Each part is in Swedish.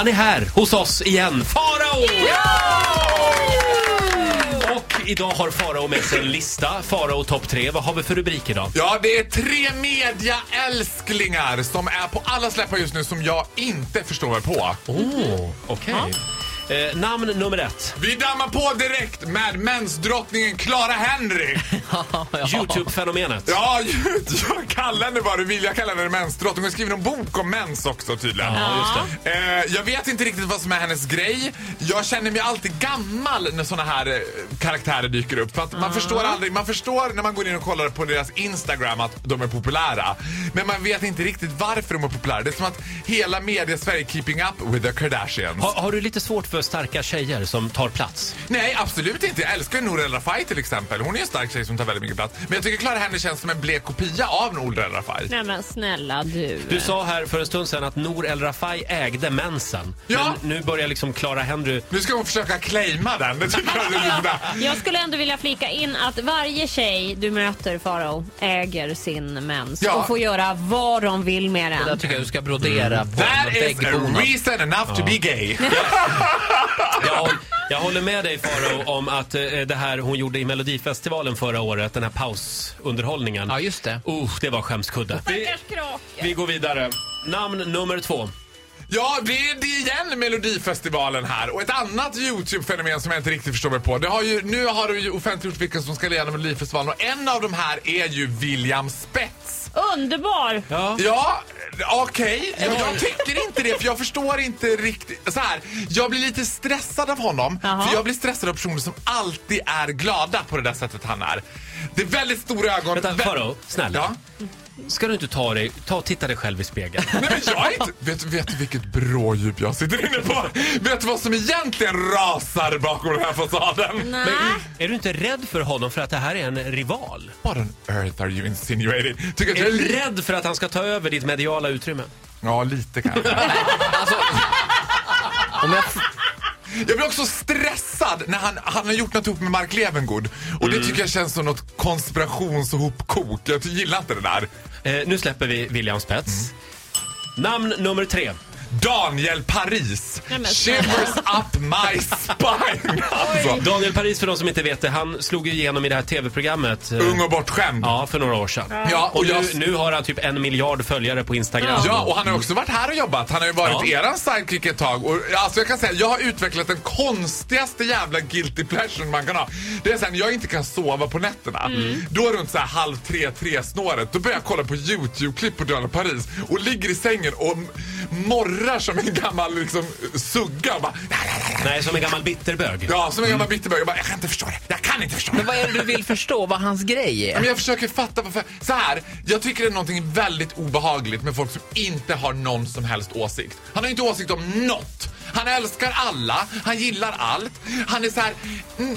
Han är här hos oss igen. Farao! Och idag har Farao med sig en lista. Farao topp tre. Vad har vi för rubrik idag? Ja, det är tre mediaälsklingar som är på alla släppar just nu som jag inte förstår mig på. Oh, okej. Eh, namn nummer ett. Vi dammar på direkt med mensdrottningen Clara Henry. Youtube-fenomenet. Ja, jag kallar henne bara, vill jag kalla henne mensdrottning. Hon skriver en bok om mens också tydligen. Ja, just det. Eh, jag vet inte riktigt vad som är hennes grej. Jag känner mig alltid gammal när såna här eh, karaktärer dyker upp. För att man förstår aldrig, man förstår när man går in och kollar på deras Instagram att de är populära. Men man vet inte riktigt varför de är populära. Det är som att hela media-Sverige keeping up with the Kardashians. Har, har du lite svårt för starka tjejer som tar plats? Nej, absolut inte. Jag älskar Nour El Rafai till exempel. Hon är en stark tjej som tar väldigt mycket plats. Men jag tycker Clara Henry känns som en blek kopia av Nour El Rafai. Nej men snälla du. Du sa här för en stund sedan att Nour El Rafai ägde mensen. Ja. Men nu börjar liksom Clara Henry... Nu ska hon försöka claima den. Det tycker jag är lite bra. Jag skulle ändå vilja flika in att varje tjej du möter, Farao, äger sin mens Ja. och får göra vad de vill med Det där den. tycker jag du ska brodera på That is a reason enough to be gay. Jag, håll- jag håller med dig Farao om att eh, det här hon gjorde i Melodifestivalen förra året, den här pausunderhållningen. Ja, just det. Uh, det var skämskudde. Vi, vi går vidare. Namn nummer två. Ja, det är det igen Melodifestivalen här. Och ett annat Youtube-fenomen som jag inte riktigt förstår mig på. Det har ju, nu har de ju offentliggjort vilka som ska leda Melodifestivalen och en av de här är ju William Spets. Underbar! Ja. Ja, okej. Jag, jag tycker inte det för jag förstår inte riktigt. Så här, jag blir lite stressad av honom. Jaha. För jag blir stressad av personer som alltid är glada på det där sättet han är. Det är väldigt stora ögon. Vänta, Vä- Farao, snälla. Ja. Ska du inte ta dig, ta och titta dig själv i spegeln? Nej men jag är inte... Vet, vet du vilket brådjup jag sitter inne på? Vet du vad som egentligen rasar bakom den här fasaden? Nej. Är du inte rädd för honom för att det här är en rival? What on earth are you insinuating? Tycker Är jag är du rädd för att han ska ta över ditt mediala utrymme? Ja, lite kanske. Alltså, om jag, Jag blir också stressad när han, han har gjort något ihop med Mark Levengood. Och Mm. det tycker jag känns som något konspirations och hopkok. Jag gillar inte det där. Eh, nu släpper vi William Spets. Namn nummer tre. Daniel Paris. Shivers up my spine. Alltså. Daniel Paris, för de som inte vet det, han slog ju igenom i det här tv-programmet. eh, Ung och bortskämd. Ja, för några år sedan. Ja, Och och nu, jag... nu har han typ en miljard följare på Instagram. Ja, och han har också varit här och jobbat. Han har ju varit Ja. eran sidekick ett tag. Och, alltså jag kan säga, jag har utvecklat den konstigaste jävla guilty pleasure man kan ha. Det är sen jag inte kan sova på nätterna. Då runt så här halv tre, tre snåret, då börjar jag kolla på YouTube-klipp på Daniel Paris och ligger i sängen och m- morrar som en gammal liksom, sugga. Och bara, Nej, som en gammal bitterbög. ja, som en gammal bitterbög. Jag, bara, jag kan inte förstå det. Jag kan inte förstå det. men vad är det du vill förstå? Vad hans grej Men är? jag försöker fatta varför. Så här, jag tycker det är någonting väldigt obehagligt med folk som inte har någon som helst åsikt. Han har inte åsikt om något. Han älskar alla, han gillar allt. Han är så här... Mm,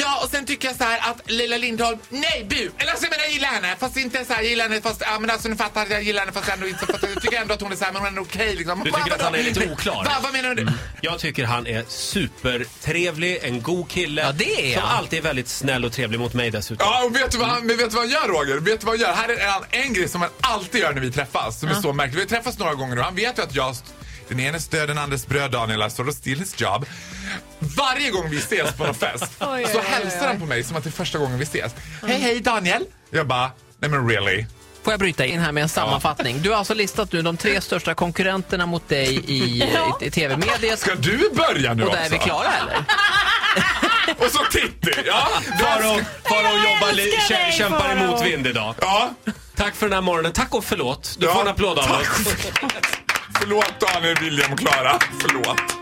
ja, och sen tycker jag så här att Lilla Lindholm, nej bu! Eller alltså jag menar jag gillar henne, fast inte så här, jag gillar henne fast, ja men alltså ni fattar, jag gillar henne fast ändå inte, fast jag tycker ändå att hon är så här, men hon är okej liksom. Du tycker Va, att han är lite oklar? Va, vad menar du? Jag tycker han är supertrevlig, en god kille. Ja, det är Som han. alltid är väldigt snäll och trevlig mot mig dessutom. Ja, och vet du, vad han, vet du vad han gör Roger? Vet du vad han gör? Här är en, en grej som han alltid gör när vi träffas, som är så märkligt. Vi har träffats några gånger och han vet ju att jag den ene stöd, den andres bröd, Daniel, alltså då still his job. Varje gång vi ses på någon fest Oj, oj, så oj, hälsar oj. han på mig som att det är första gången vi ses. Hej, hej Daniel! Jag bara, nej men really? Får jag bryta in här med en sammanfattning? Du har alltså listat nu de tre största konkurrenterna mot dig i, i, i tv-mediet. Ska du börja nu Och också? där är vi klara eller? Och så Titti! Ja, Farao jobbar li- älskar kä- dig, kämpar emot vind idag. ja. Tack för den här morgonen. Tack och förlåt. Du Ja, får en applåd av oss. Förlåt Daniel, William och Klara. Förlåt.